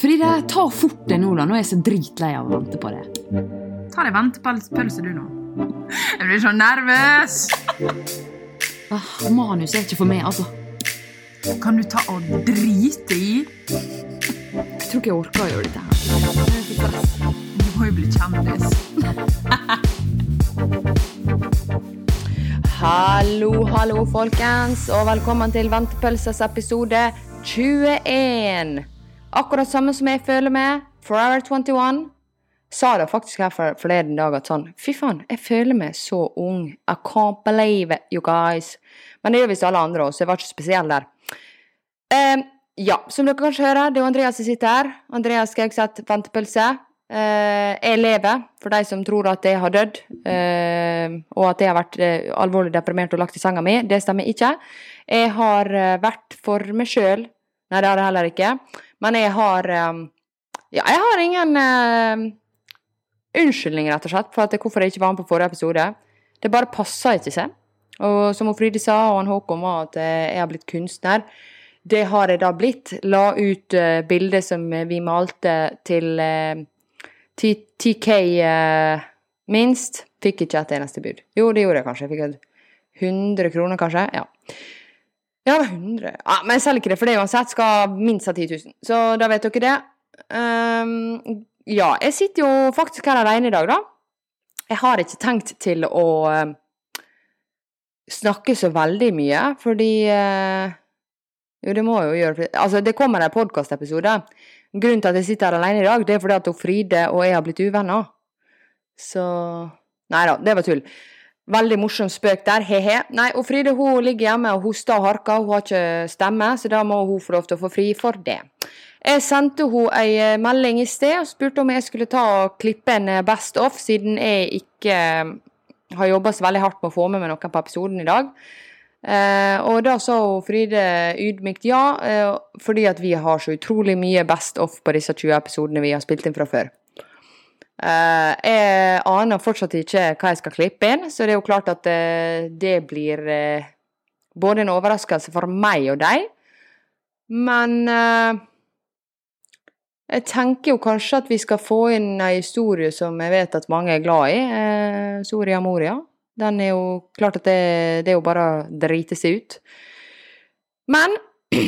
Fride, ta fort det nå, da. Nå er jeg så dritlei av å vente på det. Ta deg ventepølse, du nå. Jeg blir så nervøs. Ah, manus er ikke for meg, altså. Kan du ta og drite i? Jeg tror ikke jeg orker å gjøre dette her. Det er. Du må jo bli kjendis. Hallo, hallo, folkens, og velkommen til Ventepølses episode 21. Akkurat samme som jeg føler med Forever 21. Sa det faktisk her for forleden dag at sånn Fy faen, jeg føler meg så ung. I can't believe it, you guys. Men det gjør visst alle andre òg, så jeg var ikke spesiell der. Um, ja, som dere kanskje hører, det er Andreas som sitter her. Andreas Skaugseth, ventepølse. Eh, jeg lever, for de som tror at jeg har dødd, eh, og at jeg har vært eh, alvorlig deprimert og lagt i senga mi. Det stemmer ikke. Jeg har vært for meg sjøl. Nei, det har jeg heller ikke. Men jeg har Ja, jeg har ingen eh, unnskyldning, rett og slett, for at hvorfor jeg ikke var med på forrige episode. Det bare passa ikke seg. Og som Fride sa, og han Håkon var at jeg har blitt kunstner. Det har jeg da blitt. La ut uh, bildet som vi malte til uh, 10K uh, minst. Fikk ikke et eneste bud. Jo, det gjorde jeg kanskje. Jeg fikk 100 kroner, kanskje. Ja. Ja, 100 ja, Men jeg selger ikke det, for det uansett skal minst ha 10 000. Så da vet dere det. Um, ja, jeg sitter jo faktisk her alene i dag, da. Jeg har ikke tenkt til å uh, snakke så veldig mye, fordi uh, Jo, det må jeg jo gjøre. Altså, det kommer en podkastepisode. Grunnen til at jeg sitter her alene i dag, det er fordi at Fride og jeg har blitt uvenner. Så Nei da, det var tull. Veldig morsom spøk der, he-he. Nei, og Fride hun ligger hjemme og hoster og harker, hun har ikke stemme, så da må hun få lov til å få fri for det. Jeg sendte hun ei eh, melding i sted og spurte om jeg skulle ta og klippe en eh, Best Off, siden jeg ikke eh, har jobba så veldig hardt med å få med meg noen på episoden i dag. Eh, og da sa hun Fride ydmykt ja, eh, fordi at vi har så utrolig mye Best Off på disse 20 episodene vi har spilt inn fra før. Eh, jeg aner fortsatt ikke hva jeg skal klippe inn, så det er jo klart at eh, det blir eh, både en overraskelse for meg og deg. Men jeg tenker jo kanskje at vi skal få inn ei historie som jeg vet at mange er glad i. Soria Moria. Den er jo klart at det, det er jo bare å drite seg ut. Men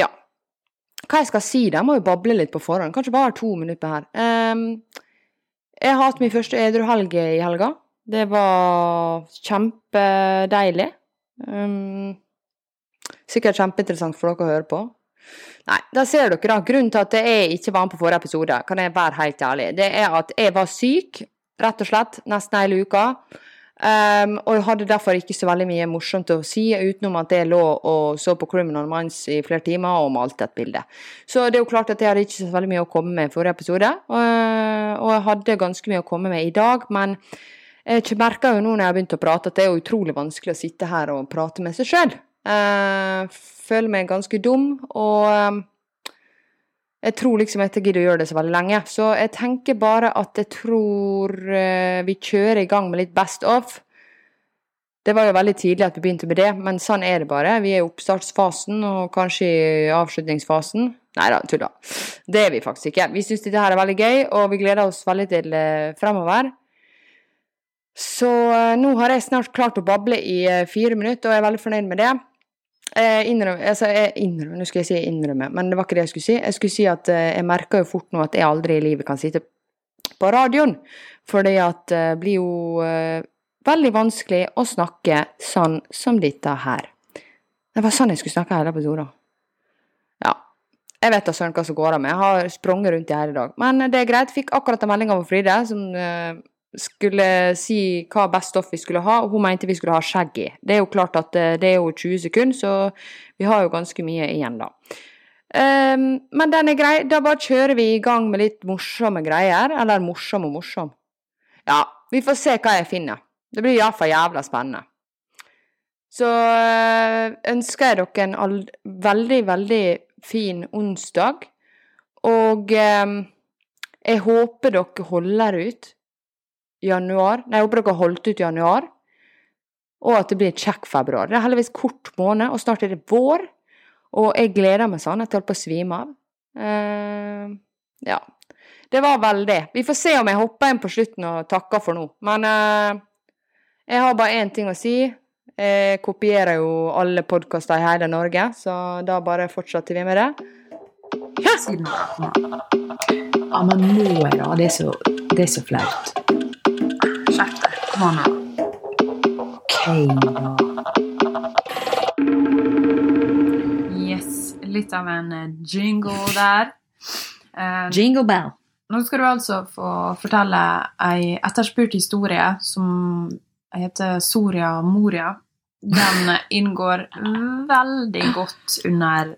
ja. Hva jeg skal si, der må jo bable litt på forhånd. Kanskje bare to minutter her. Um, jeg har hatt min første edruhelg i helga. Det var kjempedeilig. Um, sikkert kjempeinteressant for dere å høre på. Nei, da ser dere da. Grunnen til at jeg ikke var med på forrige episode, kan jeg være helt ærlig, det er at jeg var syk, rett og slett, nesten hele uka. Um, og jeg hadde derfor ikke så veldig mye morsomt å si, utenom at jeg lå og så på Criminal Minds i flere timer og malte et bilde. Så det er jo klart at jeg hadde ikke så veldig mye å komme med i forrige episode. Og, og jeg hadde ganske mye å komme med i dag, men jeg merker jo nå når jeg har begynt å prate, at det er utrolig vanskelig å sitte her og prate med seg sjøl. Uh, føler meg ganske dum, og um, jeg tror liksom jeg gidder å gjøre det så veldig lenge. Så jeg tenker bare at jeg tror uh, vi kjører i gang med litt Best Off. Det var jo veldig tidlig at vi begynte med det, men sånn er det bare. Vi er i oppstartsfasen og kanskje i avslutningsfasen. Nei da, tulla. Det er vi faktisk ikke. Vi syns dette her er veldig gøy, og vi gleder oss veldig til uh, fremover. Så uh, nå har jeg snart klart å bable i fire minutter, og jeg er veldig fornøyd med det. Jeg innrømmer, altså jeg innrømmer, Nå skulle jeg si innrømmer, men det var ikke det jeg skulle si. Jeg skulle si at jeg merker jo fort nå at jeg aldri i livet kan sitte på radioen. Fordi at det blir jo veldig vanskelig å snakke sånn som dette her. Det var sånn jeg skulle snakke hele episoden. Ja. Jeg vet da søren hva som går av meg. Jeg har sprunget rundt i hele dag. Men det er greit. Fikk akkurat en melding av Fride som skulle si hva Best stoff vi skulle ha, og hun mente vi skulle ha skjegg i. Det er jo klart at det er jo 20 sekunder, så vi har jo ganske mye igjen, da. Um, men den er grei. Da bare kjører vi i gang med litt morsomme greier. Eller morsom og morsom. Ja, vi får se hva jeg finner. Det blir iallfall jævla spennende. Så ønsker jeg dere en veldig, veldig fin onsdag. Og um, jeg håper dere holder ut januar. Nei, jeg håper dere har holdt ut januar. Og at det blir en kjekk februar. Det er heldigvis kort måned, og snart er det vår. Og jeg gleder meg sånn jeg holder på å svime av. Uh, ja. Det var vel det. Vi får se om jeg hopper inn på slutten og takker for nå. Men uh, jeg har bare én ting å si. Jeg kopierer jo alle podkaster i hele Norge, så da bare fortsetter vi med det. An. Ja, men nå er? Det så, det er så flaut. Skjerp deg. Kom an nå. Ok, da. Yes. Litt av en eh, jingle der. Um, Jingle bell. Nå skal du altså få fortelle ei etterspurt historie som heter Soria Moria. Den inngår veldig godt under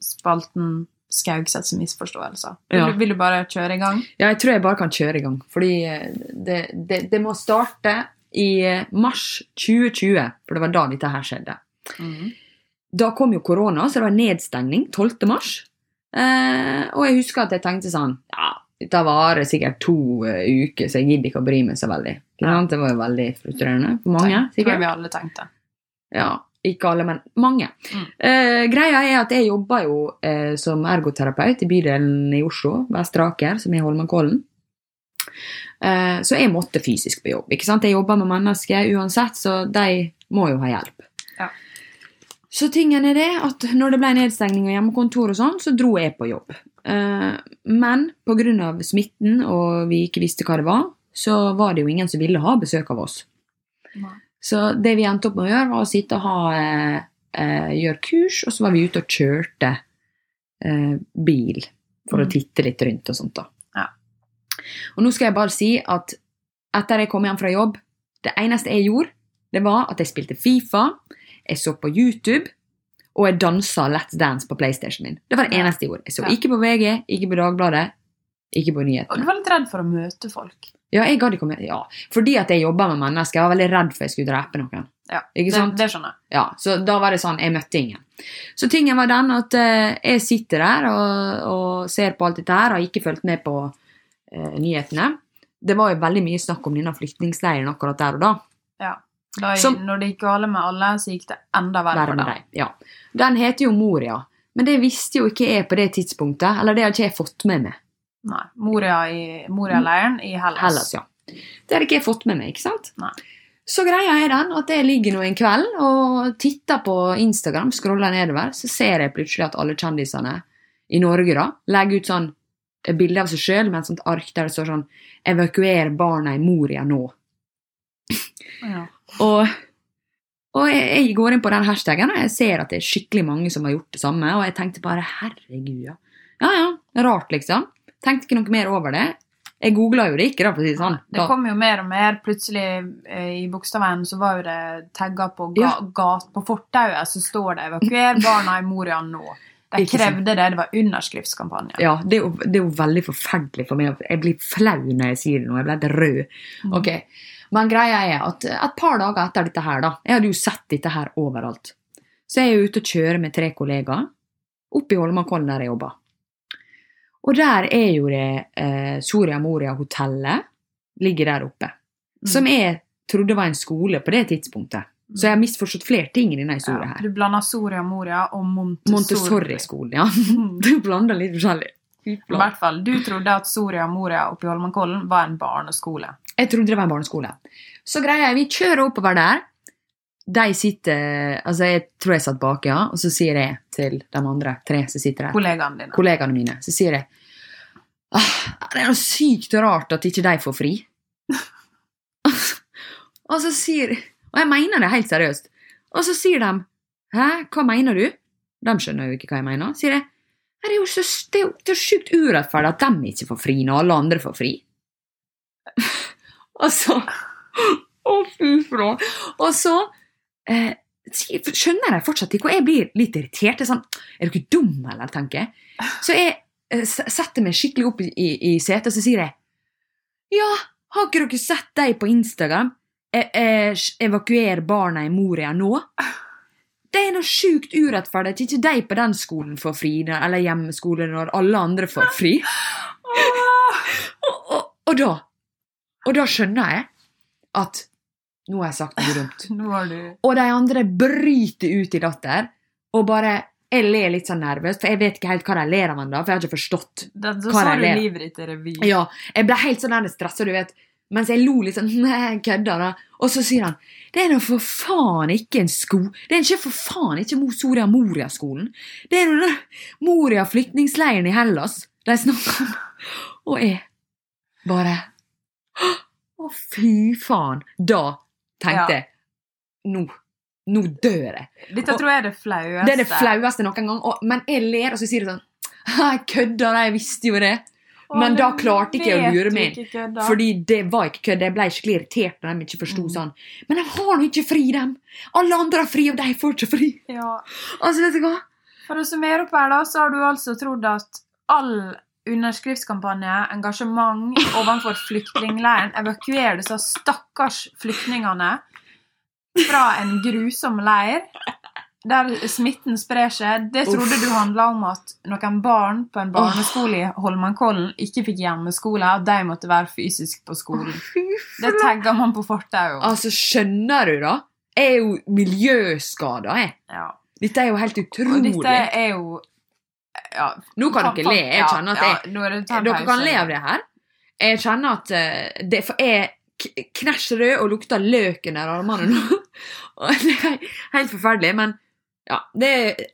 spalten Skaugsets misforståelser. Vil, Ja. vil du bare kjøre i gang? Ja, jeg tror jeg bare kan kjøre i gang. Fordi eh, det, det, det må starte i eh, mars 2020, for det var da dette her skjedde. Da kom jo korona, så det var nedstengning 12. mars. Eh, og jeg husker at jeg tenkte sånn Ja, dette varer sikkert to uh, uker, så jeg gidder ikke å bry meg så veldig. Ja. Det var jo veldig frustrerende for mange. sikkert. Tror jeg vi alle tenkte. Ja, ikke alle, men mange. Mm. Eh, greia er at jeg jobber jo eh, som ergoterapeut i bydelen i Oslo, Vestre Aker, som er Holmenkollen. Eh, så jeg måtte fysisk på jobb. ikke sant? Jeg jobber med mennesker uansett, så de må jo ha hjelp. Ja. Så tingen er det at når det ble nedstengning og hjemmekontor og sånn, så dro jeg på jobb. Eh, men pga. smitten og vi ikke visste hva det var, så var det jo ingen som ville ha besøk av oss. Nei. Så det vi endte opp med å gjøre, var å sitte og ha, eh, eh, gjøre kurs, og så var vi ute og kjørte eh, bil for å Mm. titte litt rundt og sånt. da. Ja. Og nå skal jeg bare si at etter jeg kom hjem fra jobb, det eneste jeg gjorde, det var at jeg spilte Fifa, jeg så på YouTube, og jeg dansa Let's Dance på PlayStation min. Det var det eneste jeg gjorde. Jeg så Ja. ikke på VG, ikke på Dagbladet, ikke på Og du var litt redd for å møte folk. Ja, jeg gadd ikke å Ja, fordi at jeg jobba med mennesker. Jeg var veldig redd for jeg skulle drepe noen. Ja, Ikke det, sant? det skjønner jeg. Ja, så da var det sånn, jeg møtte ingen. Så tingen var den at uh, jeg sitter der og, og ser på alt dette her, har ikke fulgt med på uh, nyhetene. Det var jo veldig mye snakk om denne flyktningleiren akkurat der og da. Ja. Da, Som- når det gikk gale med alle, så gikk det enda verre med deg. Ja. Den heter jo Moria, men det visste jo ikke jeg på det tidspunktet, eller det har ikke jeg fått med meg. Nei. Moria i Moria-leiren i Hellas. Hellas, ja. Det hadde ikke jeg fått med meg, ikke sant? Nei. Så greia er den at jeg ligger nå en kveld og titter på Instagram, scroller nedover, så ser jeg plutselig at alle kjendisene i Norge da, legger ut sånn bilde av seg sjøl med et sånt ark der det står sånn 'Evakuer barna i Moria nå'. Ja. Og, og jeg, jeg går inn på den hashtagen, og jeg ser at det er skikkelig mange som har gjort det samme, og jeg tenkte bare 'herregud', ja. Ja ja, rart, liksom. Tenkte ikke noe mer over det. Jeg googla jo det ikke, da, for å si det sånn. Det kom jo mer og mer. Plutselig eh, i Bogstadveien så var jo det tagga på, ga, Ja. på fortauet, så står det 'Evakuer barna i Moria nå'. De krevde det. Det var underskriftskampanje. Ja, det er, jo, det er jo veldig forferdelig for meg. Jeg blir flau når jeg sier det nå. Jeg blir helt rød. Mm. Ok, Men greia er at et par dager etter dette her, da Jeg hadde jo sett dette her overalt. Så jeg er ute og kjører med tre kollegaer oppe i Holmenkollen der jeg jobber. Og der er jo det eh, Soria Moria-hotellet ligger der oppe. Mm. Som jeg trodde var en skole på det tidspunktet. Så jeg har misforstått flere ting i denne historien Ja, her. du blander Soria Moria og Montessori. Montessori-skolen, ja. Mm. Du blander litt forskjellig. I hvert fall, Du trodde at Soria Moria oppe i Holmenkollen var en barneskole. Jeg trodde det var en barneskole. Så greia er, vi kjører oppover der. De sitter Altså, jeg tror jeg satt bak, ja. Og så sier jeg til de andre tre som sitter der, Kollegaene dine. kollegaene mine, så sier jeg ah, Det er noe sykt rart at ikke de får fri. og så sier Og jeg mener det helt seriøst. Og så sier de Hæ, hva mener du? De skjønner jo ikke hva jeg mener. Sier jeg det er jo så det er jo, jo sjukt urettferdig at de ikke får fri når alle andre får fri. og så Å, fy flå. Og så eh, skjønner jeg fortsatt ikke, og jeg blir litt irritert. Er sånn, Er du ikke dum, eller? tenker jeg. Så jeg eh, setter meg skikkelig opp i, i, i setet, og så sier jeg Ja, har ikke dere sett deg på Instagram? Eh, eh, evakuer barna i Moria nå? Det er noe sjukt urettferdig at ikke de på den skolen får fri, eller hjemmeskole, når alle andre får fri. Og, og, og da Og da skjønner jeg at nå har jeg sagt noe dumt. Nå har du Og de andre bryter ut i datter. og bare Jeg ler litt sånn nervøst, for jeg vet ikke helt hva de ler av ennå. For jeg har ikke forstått. Da, da Hva sa er du det? livet ditt i revy. Ja, Jeg ble helt sånn stressa, du vet. Mens jeg lo litt sånn Nei, kødder, da. Og så sier han Det er nå for faen ikke en sko... Det er ikke for faen ikke Soria Moria-skolen. Det er den Moria flyktningleiren i Hellas de snakker om. Og jeg bare Å, fy faen. Da tenkte Ja. Nå. Nå dør jeg. Dette tror jeg er det flaueste. Det er det flaueste noen gang. Og, men jeg ler, og så sier jeg sånn Jeg kødder, jeg visste jo det. Men da klarte ikke jeg å lure meg inn. Fordi det var ikke kødd. Jeg ble skikkelig irritert når de ikke forsto Mm. sånn. Men de har nå ikke fri, dem! Alle andre har fri, og de får ikke fri! ja. Altså, vet du hva? For å summere opp her, da, så har du altså trodd at all underskriftskampanje, engasjement overfor flyktningleiren, evakuere disse stakkars flyktningene fra en grusom leir der smitten sprer seg, det trodde Uff. du handla om at noen barn på en barneskole i Holmenkollen ikke fikk hjemmeskole, og de måtte være fysisk på skolen. Det tagger man på fortauet. Altså, skjønner du, da? Jeg er jo miljøskada, jeg. Ja. Dette er jo helt Og utrolig. dette er jo ja, Nå kan dere le. Jeg kjenner at jeg ja, er det Dere kan le av det her. Jeg kjenner at eh, det For jeg knæsj rød og lukter løk under armene nå. Det er helt forferdelig, men ja, det,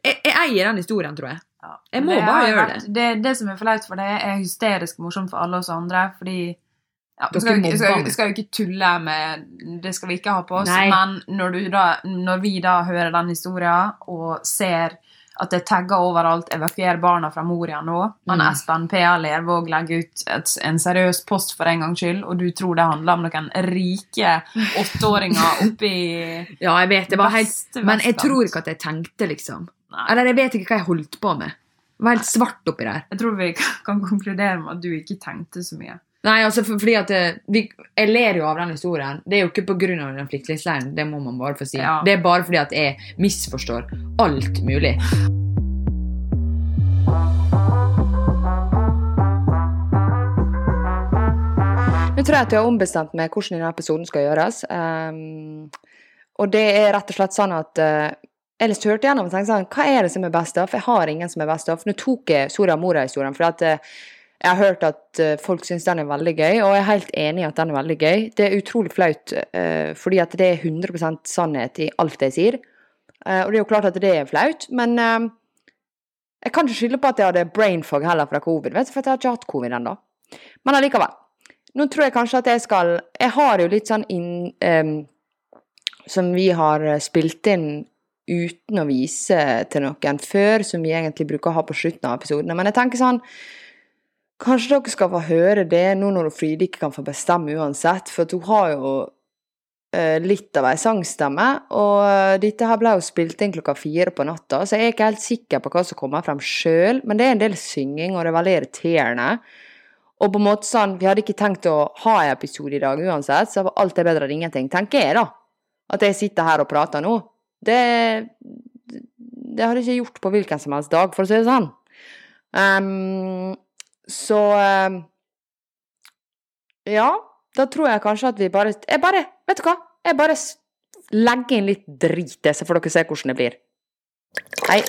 jeg, jeg eier den historien, tror jeg. Jeg må bare gjøre vært- det. Det som er flaut for det, er hysterisk morsomt for alle oss andre, fordi ja, skal, vi- skal, skal jo ikke tulle med Det skal vi ikke ha på oss, Nei. men når, du da, når vi da hører den historien og ser at det er tagga overalt 'evakuer barna fra Moria' nå Han Mm. Espen P.A. Lervåg legger ut et, en seriøs post for en gangs skyld, og du tror det handler om noen rike åtteåringer oppi Ja, jeg vet, det var helt Men jeg tror ikke at jeg tenkte, liksom. Nei. Eller jeg vet ikke hva jeg holdt på med. Det var helt svart oppi der. Jeg tror vi kan konkludere med at du ikke tenkte så mye. Nei, altså, for, fordi at vi, Jeg ler jo av den historien. Det er jo ikke pga. den flyktningleiren, det må man bare få si. Ja. Det er bare fordi at jeg misforstår alt mulig. Nå tror jeg at jeg har ombestemt meg hvordan denne episoden skal gjøres. Um, og det er rett og slett sånn at uh, Jeg hørte gjennom og tenkte sånn Hva er det som er best av? Jeg har ingen som er best av. Nå tok jeg Soria Moria-historien, for at eh, jeg har hørt at eh, folk syns den er veldig gøy, og jeg er helt enig i at den er veldig gøy. Det er utrolig flaut, eh, fordi at det er 100 sannhet i alt jeg sier. Eh, og det er jo klart at det er flaut, men jeg kan ikke skylde på at jeg hadde brain fog heller fra covid, vet du, for jeg har ikke hatt covid ennå. Men allikevel. Nå tror jeg kanskje at jeg skal Jeg har jo litt sånn inn um, Som vi har spilt inn uten å vise til noen før, som vi egentlig bruker å ha på slutten av episodene. Men jeg tenker sånn Kanskje dere skal få høre det nå når Fride ikke kan få bestemme uansett, for hun har jo eh, litt av ei sangstemme, og eh, dette her ble jo spilt inn klokka fire på natta, så jeg er ikke helt sikker på hva som kommer frem sjøl, men det er en del synging, og det er veldig irriterende. Og på en måte sånn, vi hadde ikke tenkt å ha en episode i dag uansett, så alt er bedre enn ingenting, tenker jeg da. At jeg sitter her og prater nå. Det, det hadde jeg ikke gjort på hvilken som helst dag, for å si det sånn. Ehm, så ehm, Ja, da tror jeg kanskje at vi bare Jeg bare, vet du hva? Jeg bare legger inn litt drit så får dere se hvordan det blir. Hei.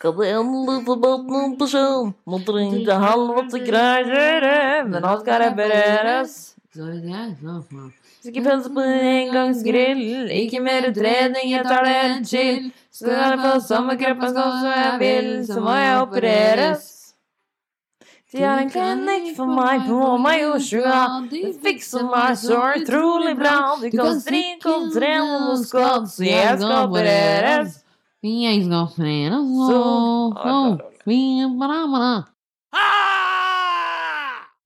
Kan det endelig på båten på sjøen? Må trenge halvåtte greier, men alt skal repareres. Skal pense på engangsgrill, ikke mer utredning, jeg tar det helt chill. Skal jeg få samme kroppen som jeg vil, så må jeg opereres. De har en klinikk for meg på Majorstua. De fikser meg så utrolig bra. Du kan strikke og trene noe skott, så jeg skal opereres. Jeg skal flere Så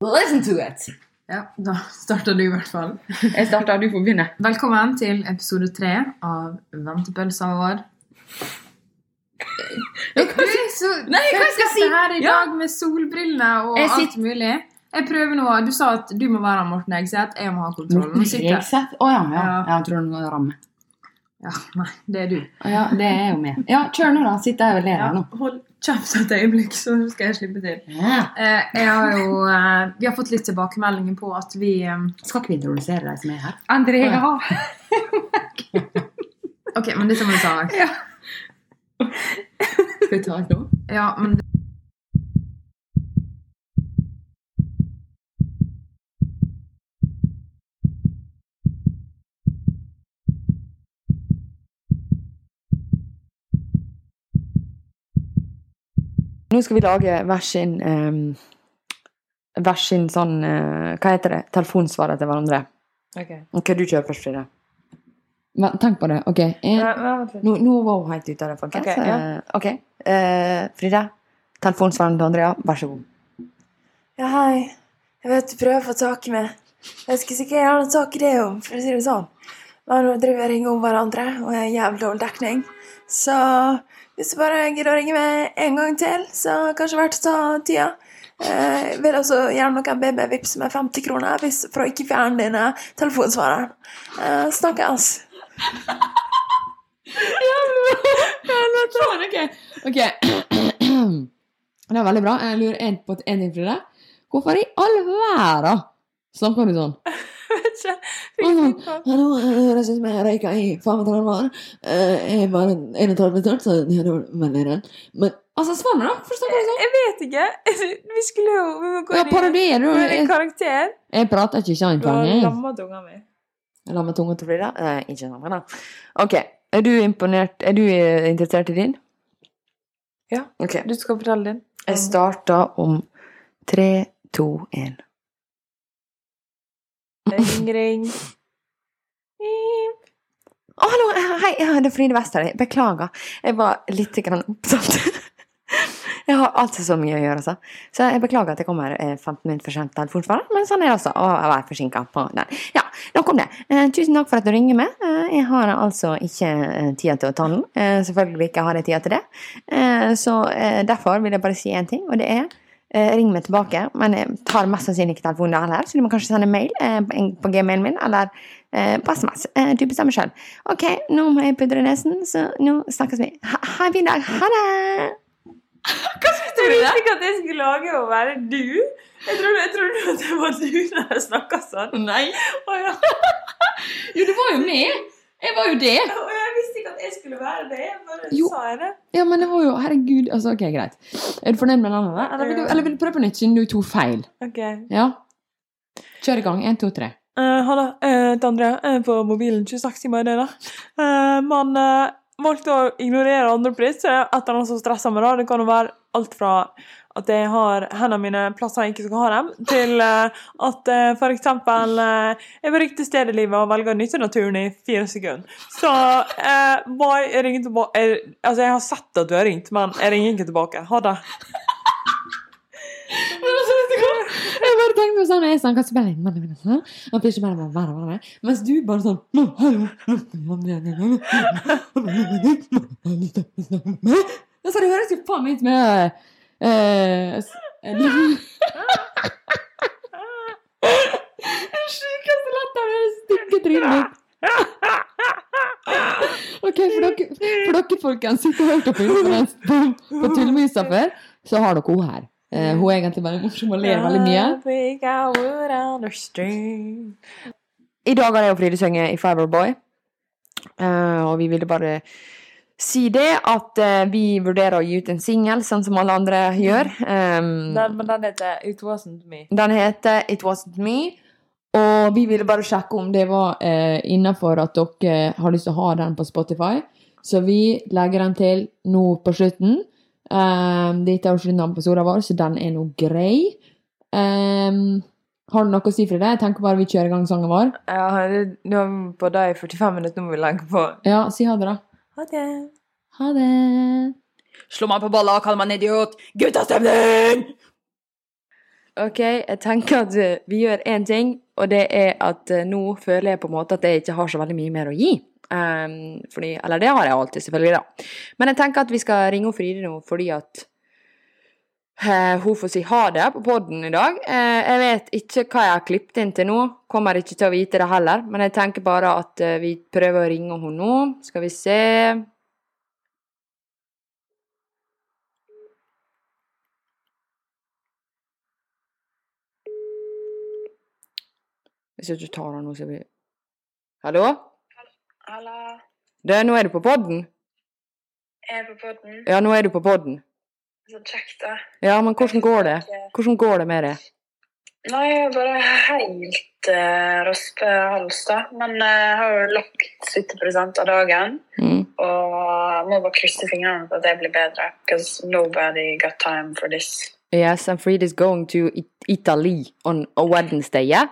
Listen to it! Ja, da starter du i hvert fall. Jeg starter, du får begynne. Velkommen til episode tre av Ventepølsa vår. Du er så Nei, hva skal jeg si? Her i Ja. dag med solbriller og Jeg alt sitter- mulig. Jeg prøver nå, Du sa at du må være Morten Egseth, jeg må ha kontroll. Morten Hegseth? Å ja, ja. Ja. Jeg tror du må ramme. Ja, nei, det er du. Ja, det er jo med. Ja, kjør nå, da. Sitter jeg og ler nå. nå. hold kjapt et øyeblikk, så skal jeg slippe til. Ja. Eh, jeg har jo, eh, vi har fått litt tilbakemeldinger på at vi eh, Skal ikke vi introdusere deg som er her? Andrea! Ok, men det er som du sa. Skal vi ta alt nå? Ja, men Nå skal vi lage hver sin um, Hver sin sånn uh, Hva heter det? Telefonsvarer til hverandre. Ok. Ok, du kjører først, Frida. Men tenk på det. Ok, en, nå, nå var hun helt ute av det, folkens. Ok, ja. Eh, ok. Eh, Frida, telefonsvareren til Andrea, vær så god. Ja, hei. Jeg vet du prøver å få tak i meg. Jeg skulle sikkert gjerne noe tak i det, jo, for å si det sånn. Men nå driver jeg og ringer om hverandre, og jeg har jævlig dårlig dekning. Så hvis du bare gidder å ringe meg en gang til, så det kanskje verdt å ta tida. Eh, Jeg vil også gjerne noen BB-vips med 50 kroner hvis, for å ikke fjerne dine telefonsvareren. Eh, Snakkes. Sånn, ok. Det er veldig bra. Jeg lurer en på en ting, Frida. Hvorfor i all verden snakker du sånn? Mhm. Hallo, det høres ut som jeg røyker i 35 år. Eh, Jeg er bare 31 år, så jeg hadde veldig redd. Men altså, svar meg, da. du hva du sa. Jeg vet ikke. Vi skulle jo vi må gå Ja, inn i- Jeg, karakter. jeg prater ikke sånn. Du har lamma tunga mi. Lamma tunga til Frida. Nei, ikke lamma, da. Ok. Er du imponert? Er du eh, interessert i din? Ja. Okay. Du skal fortelle din. Jeg starter om tre, to, én. Ring, ring. Å, hallo! eh, Hei, det er Fride Wester. Beklager. Jeg var litt opptatt. Jeg har alltid så mye å gjøre, altså. Så jeg beklager at jeg kommer eh, 15 minutter for sent telefonsvarer, men sånn er det også å være forsinka på den. Ja, nok om det. Eh, tusen takk for at du ringer meg. Eh, jeg har altså ikke eh, tida til å ta den. Eh, selvfølgelig ikke har jeg tida til det. Eh, så eh, derfor vil jeg bare si én ting, og det er eh, ring meg tilbake. Men jeg tar mest sannsynlig ikke telefonen der heller, så du må kanskje sende mail eh, på, på gmailen min, eller eh, på SMS. Eh, du bestemmer sjøl. Ok, nå må jeg pudre nesen, så nå snakkes vi. Ha, ha en fin dag. Ha det! Hva trodde du? Jeg visste ikke at jeg skulle lage å være du. Jeg trodde, jeg trodde at det var du når jeg snakka sånn. Nei. Å ja. Jo, du var jo med. Jeg var jo det. Og jeg visste ikke at jeg skulle være det. Jeg bare Jo. sa jeg det. Ja, men det var jo Herregud. Altså, ok, greit. Er du fornøyd med navnet? Eller vil du, eller vil du prøve på nytt, siden du tok feil? Ok. Ja? Kjør i gang. Én, to, tre. Uh, Halla, uh, til Andrea. Jeg er på mobilen 26 timer i døgnet. Uh, man uh, valgte å ignorere andreplass etter noe som stressa meg. da. Det kan jo være alt fra at jeg har hendene mine plasser jeg ikke skal ha dem, til uh, at uh, uh, jeg var riktig sted i livet og velger å nytte naturen i fire sekunder. Så uh, bye, jeg ringer tilbake jeg, Altså, jeg har sett at du har ringt, men jeg ringer ikke tilbake. Ha det. Jeg bare tenkte på sånn, jeg snakker så bare men det er sånn, at det ikke bare var verre og verre Mens du bare sånn Altså, hallo». Det høres jo faen meg ut med eh, Den sjukeste latteren er det stygge trynet ditt. Ok, for dere, for dere folkens sitter og hører på, på, på Tullemysa før, så har dere henne her. Eh, hun er egentlig bare morsom og ler veldig mye. I dag har jeg og Fride sunget i Fiberboy. Uh, og vi ville bare si det at eh, vi vurderer å gi ut en singel, sånn som alle andre gjør. Um, Den, men den heter It Wasn't Me. den heter It Wasn't Me. Og vi ville bare sjekke om det var uh, innafor at dere har lyst til å ha den på Spotify. Så vi legger den til nå på slutten. Um, dette er jo slutten av episoden vår, så den er nå grei. Um, har du noe å si, Fride? Jeg tenker bare vi kjører i gang sangen vår. Ja, det- nå er vi på det i 45 minutter, må vi legge på. Ja, si ha det, da. Ha det. Ha det. Slå meg på balla, kall meg en idiot. Guttastemning! Ok, jeg tenker at eh, vi gjør én ting, og det er at eh, nå føler jeg på en måte at jeg ikke har så veldig mye mer å gi. Um, fordi, eller det har jeg alltid, selvfølgelig, da. Men jeg tenker at vi skal ringe Fride nå fordi at Eh, hun får si ha det på poden i dag. Eh, jeg vet ikke hva jeg har klippet inn til nå. Kommer ikke til å vite det heller. Men jeg tenker bare at eh, vi prøver å ringe henne nå. Skal vi se Hvis jeg ikke tar den nå, så blir Hallo? Hallo. nå er du på poden? Jeg er på poden. Ja, nå er du på poden. Så kjekt, da. Ja, men hvordan går det? Hvordan går det med det? Nei, jeg er bare helt uh, raspehals, da. Men eh, jeg har jo lagt 70 av dagen. Mm. Og må bare krysse fingrene for at det blir bedre. Because nobody got time for this. Yes, and Frida's going to Italy on a Wednesday, yeah?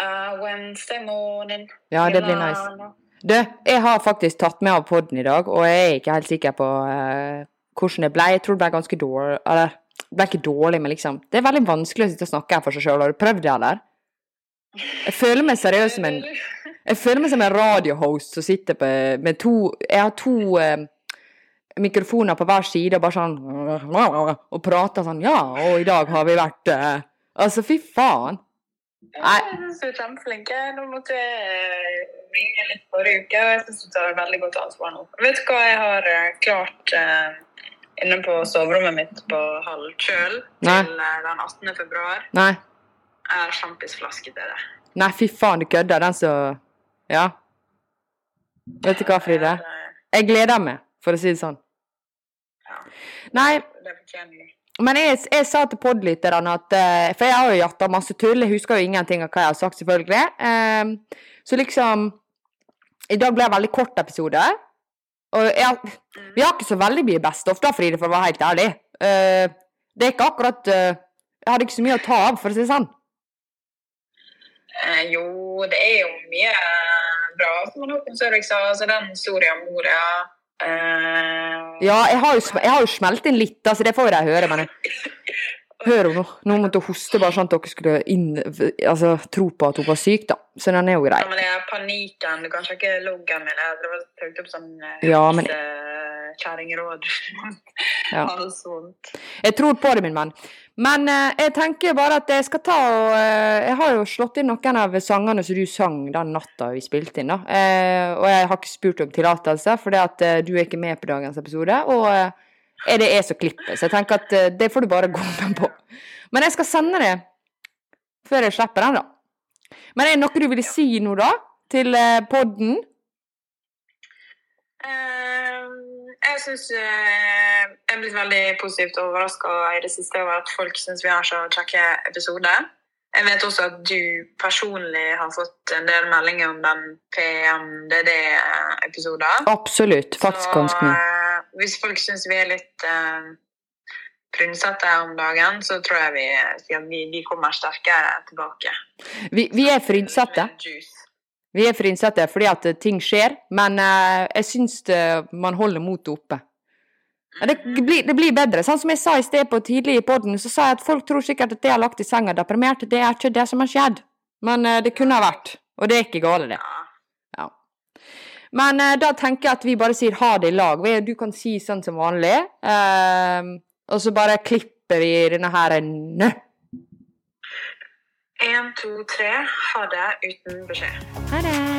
Uh, Wednesday morning. Ja, det blir nice. Du, jeg har faktisk tatt med av podden i dag, og jeg er ikke helt sikker på eh, hvordan det ble. Jeg tror det ble ganske dårlig Eller, ble ikke dårlig, men liksom Det er veldig vanskelig å sitte og snakke her for seg sjøl. Har du prøvd det, eller? Jeg føler meg seriøst som en Jeg føler meg som en radiohost som sitter på, med to Jeg har to eh, mikrofoner på hver side og bare sånn Og prater sånn Ja, og i dag har vi vært eh, Altså, fy faen. Nei. Jeg syns du er kjempeflink. Nå måtte jeg ringe litt forrige uke, og jeg syns du tar veldig godt ansvar nå. Vet du hva jeg har eh, klart eh, inne på soverommet mitt på halv kjøl til eh, den 18. februar? Nei. Er sjampisflaske til det. Nei, fy faen, du kødder. Den som Ja. Vet du hva, Fride? Eh, Jeg gleder meg, for å si det sånn. Ja. Nei, Det fortjener du. Men jeg, jeg sa til podlytterne at eh, For jeg har jo jatta masse tull, jeg husker jo ingenting av hva jeg har sagt, selvfølgelig. Ehm, så liksom I dag ble det en veldig kort episode. Og jeg, vi har ikke så veldig mye best ofte, Fride, for å være helt ærlig. Eh, det er ikke akkurat eh, Jeg hadde ikke så mye å ta av, for å si det sånn. Eh, jo, det er jo mye bra, som Håkon Sørvik sa. Altså, den om Moria eh, Ja, jeg har jo, jeg har jo smelt inn litt, altså det får jeg høre, men Hør henne nå. Nå måtte hun hoste bare sånn at dere skulle inn, altså, tro på at hun var syk, da. Så den er jo grei. Ja, men det er panikken. Du kan sjekke loggen min. Jeg har trykt opp sånn eh, Ja, men- eh, kjerringråd. Ja. Jeg tror på det, min venn. Men eh, jeg tenker bare at jeg skal ta og eh, Jeg har jo slått inn noen av sangene som du sang den natta vi spilte inn, da. Eh, og jeg har ikke spurt om tillatelse, fordi at eh, du er ikke med på dagens episode. Og eh, er det jeg som klipper, så jeg tenker at eh, det får du bare gå med på. Men jeg skal sende det før jeg slipper den, da. Men er det noe du vil si nå, da? Til podden? Eh, jeg syns jeg er blitt veldig positivt overraska i det siste over at folk syns vi har så kjekke episoder. Jeg vet også at du personlig har fått en del meldinger om den PMDD-episoden. Absolutt. Faktisk ganske mye. eh, hvis folk syns vi er litt uh, prynsete om dagen, så tror jeg vi, vi, vi kommer sterkere tilbake. Vi, vi er frynsete. Med juice. Vi er frynsete fordi at eh, ting skjer, men eh, jeg syns eh, man holder motet oppe. Det mm. blir, det blir, bedre. Sånn som jeg sa i sted på tidlig i poden, så sa jeg at folk tror sikkert at det jeg har lagt i senga deprimert, det er ikke det som har skjedd. Men det kunne ha vært. Og det er ikke gale, det. Ja. Men da tenker jeg at vi bare sier ha det i lag. Du kan si sånn som vanlig. og så bare klipper vi denne her nøtt 1, 2, 3. Ha det uten beskjed. Ha det.